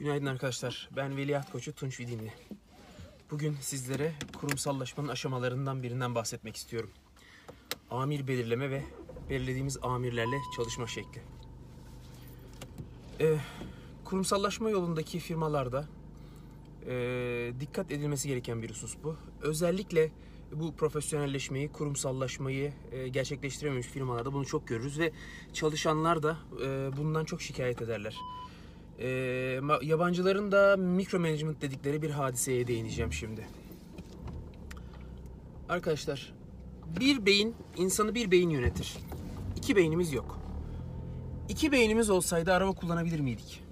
Günaydın arkadaşlar. Ben Veliaht Koçu Tunç Vidinli. Bugün sizlere kurumsallaşmanın aşamalarından birinden bahsetmek istiyorum. Amir belirleme ve belirlediğimiz amirlerle çalışma şekli. Ee, kurumsallaşma yolundaki firmalarda e, dikkat edilmesi gereken bir husus bu. Özellikle bu profesyonelleşmeyi, kurumsallaşmayı e, gerçekleştirememiş firmalarda bunu çok görürüz ve çalışanlar da e, bundan çok şikayet ederler. E, yabancıların da mikro management dedikleri bir hadiseye değineceğim şimdi. Arkadaşlar, bir beyin, insanı bir beyin yönetir. İki beynimiz yok. İki beynimiz olsaydı araba kullanabilir miydik?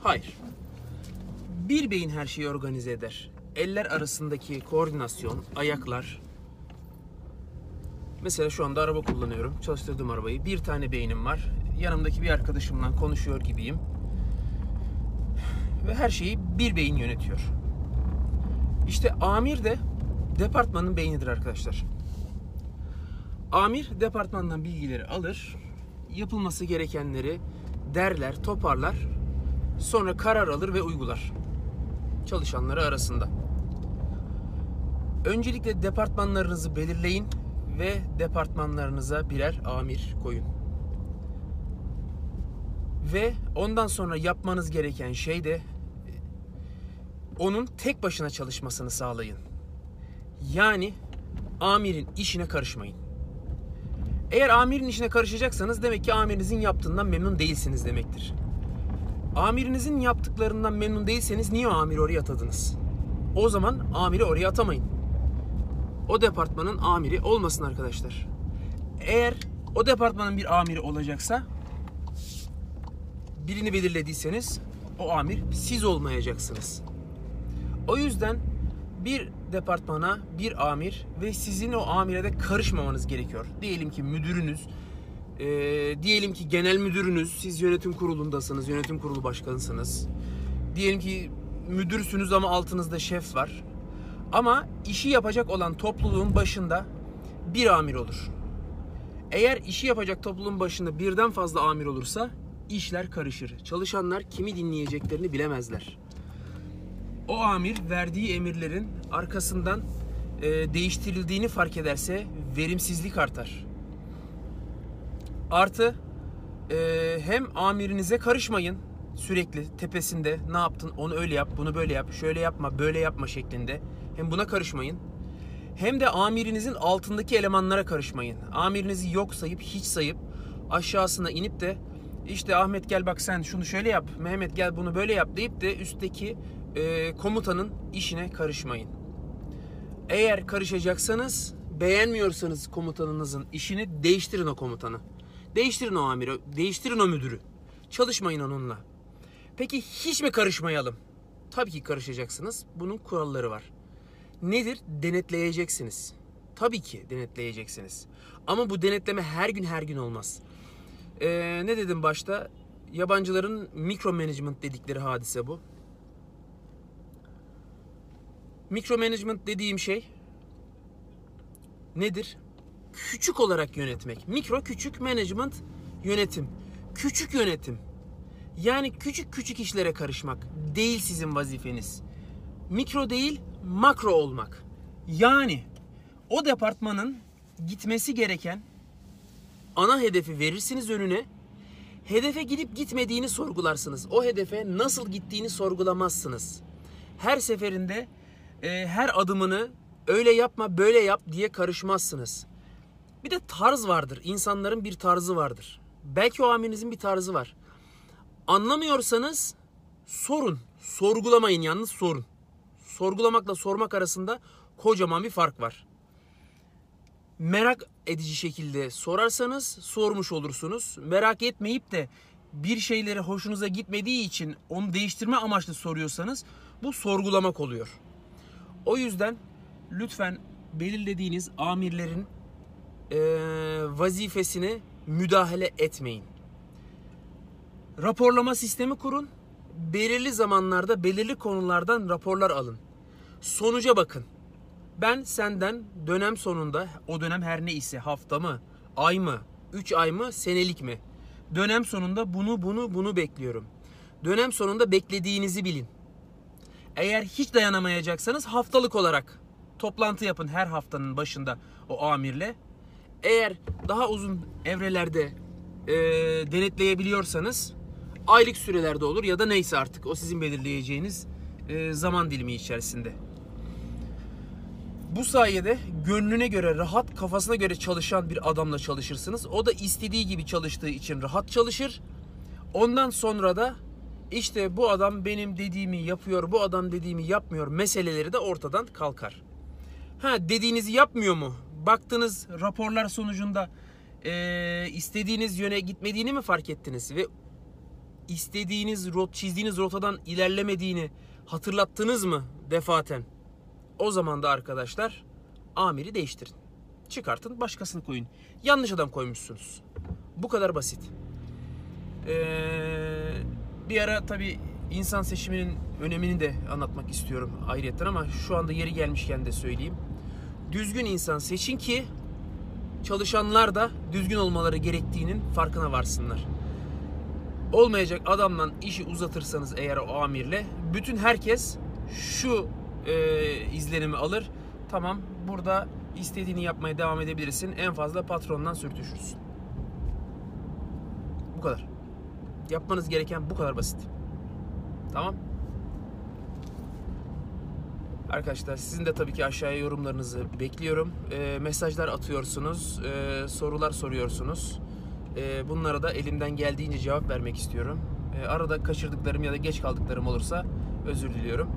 Hayır. Bir beyin her şeyi organize eder. Eller arasındaki koordinasyon, ayaklar. Mesela şu anda araba kullanıyorum. Çalıştırdığım arabayı. Bir tane beynim var. Yanımdaki bir arkadaşımla konuşuyor gibiyim. Ve her şeyi bir beyin yönetiyor. İşte amir de departmanın beynidir arkadaşlar. Amir departmandan bilgileri alır, yapılması gerekenleri derler, toparlar, sonra karar alır ve uygular çalışanları arasında. Öncelikle departmanlarınızı belirleyin ve departmanlarınıza birer amir koyun. Ve ondan sonra yapmanız gereken şey de onun tek başına çalışmasını sağlayın. Yani amirin işine karışmayın. Eğer amirin işine karışacaksanız demek ki amirinizin yaptığından memnun değilsiniz demektir. Amirinizin yaptıklarından memnun değilseniz niye amiri oraya atadınız? O zaman amiri oraya atamayın. O departmanın amiri olmasın arkadaşlar. Eğer o departmanın bir amiri olacaksa birini belirlediyseniz o amir siz olmayacaksınız. O yüzden bir departmana bir amir ve sizin o amire de karışmamanız gerekiyor. Diyelim ki müdürünüz, e, diyelim ki genel müdürünüz, siz yönetim kurulundasınız, yönetim kurulu başkanısınız. Diyelim ki müdürsünüz ama altınızda şef var. Ama işi yapacak olan topluluğun başında bir amir olur. Eğer işi yapacak topluluğun başında birden fazla amir olursa işler karışır. Çalışanlar kimi dinleyeceklerini bilemezler. O amir verdiği emirlerin arkasından e, değiştirildiğini fark ederse verimsizlik artar. Artı e, hem amirinize karışmayın sürekli tepesinde ne yaptın onu öyle yap bunu böyle yap şöyle yapma böyle yapma şeklinde hem buna karışmayın hem de amirinizin altındaki elemanlara karışmayın. Amirinizi yok sayıp hiç sayıp aşağısına inip de işte Ahmet gel bak sen şunu şöyle yap Mehmet gel bunu böyle yap deyip de üstteki e, komutanın işine karışmayın. Eğer karışacaksanız beğenmiyorsanız komutanınızın işini değiştirin o komutanı. Değiştirin o amiri, değiştirin o müdürü. Çalışmayın onunla. Peki hiç mi karışmayalım? Tabii ki karışacaksınız. Bunun kuralları var. Nedir? Denetleyeceksiniz. Tabii ki denetleyeceksiniz. Ama bu denetleme her gün her gün olmaz. Ee, ne dedim başta? Yabancıların mikro management dedikleri hadise bu. Mikro management dediğim şey nedir? Küçük olarak yönetmek. Mikro küçük management yönetim. Küçük yönetim. Yani küçük küçük işlere karışmak değil sizin vazifeniz. Mikro değil, makro olmak. Yani o departmanın gitmesi gereken ana hedefi verirsiniz önüne. Hedefe gidip gitmediğini sorgularsınız. O hedefe nasıl gittiğini sorgulamazsınız. Her seferinde e, her adımını öyle yapma böyle yap diye karışmazsınız. Bir de tarz vardır. İnsanların bir tarzı vardır. Belki o amirinizin bir tarzı var. Anlamıyorsanız sorun. Sorgulamayın yalnız sorun. Sorgulamakla sormak arasında kocaman bir fark var. Merak edici şekilde sorarsanız sormuş olursunuz. Merak etmeyip de bir şeyleri hoşunuza gitmediği için onu değiştirme amaçlı soruyorsanız bu sorgulamak oluyor. O yüzden lütfen belirlediğiniz amirlerin e, vazifesine müdahale etmeyin. Raporlama sistemi kurun. Belirli zamanlarda belirli konulardan raporlar alın. Sonuca bakın. Ben senden dönem sonunda o dönem her ne ise hafta mı, ay mı, 3 ay mı, senelik mi? Dönem sonunda bunu bunu bunu bekliyorum. Dönem sonunda beklediğinizi bilin. Eğer hiç dayanamayacaksanız haftalık olarak toplantı yapın her haftanın başında o amirle. Eğer daha uzun evrelerde e, denetleyebiliyorsanız aylık sürelerde olur ya da neyse artık o sizin belirleyeceğiniz e, zaman dilimi içerisinde. Bu sayede gönlüne göre rahat, kafasına göre çalışan bir adamla çalışırsınız. O da istediği gibi çalıştığı için rahat çalışır. Ondan sonra da işte bu adam benim dediğimi yapıyor, bu adam dediğimi yapmıyor meseleleri de ortadan kalkar. Ha dediğinizi yapmıyor mu? Baktınız raporlar sonucunda eee, istediğiniz yöne gitmediğini mi fark ettiniz ve istediğiniz rot çizdiğiniz rotadan ilerlemediğini hatırlattınız mı defaten? O zaman da arkadaşlar amiri değiştirin. Çıkartın başkasını koyun. Yanlış adam koymuşsunuz. Bu kadar basit. Ee, bir ara tabi insan seçiminin önemini de anlatmak istiyorum ayrıyetten ama şu anda yeri gelmişken de söyleyeyim. Düzgün insan seçin ki çalışanlar da düzgün olmaları gerektiğinin farkına varsınlar. Olmayacak adamla işi uzatırsanız eğer o amirle bütün herkes şu e, izlenimi alır. Tamam burada istediğini yapmaya devam edebilirsin. En fazla patrondan sürtüşürsün. Bu kadar. Yapmanız gereken bu kadar basit. Tamam. Arkadaşlar sizin de tabii ki aşağıya yorumlarınızı bekliyorum. E, mesajlar atıyorsunuz, e, sorular soruyorsunuz. E, bunlara da elimden geldiğince cevap vermek istiyorum. E, arada kaçırdıklarım ya da geç kaldıklarım olursa özür diliyorum.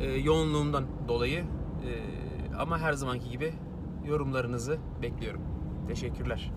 E, yoğunluğumdan dolayı. E, ama her zamanki gibi yorumlarınızı bekliyorum. Teşekkürler.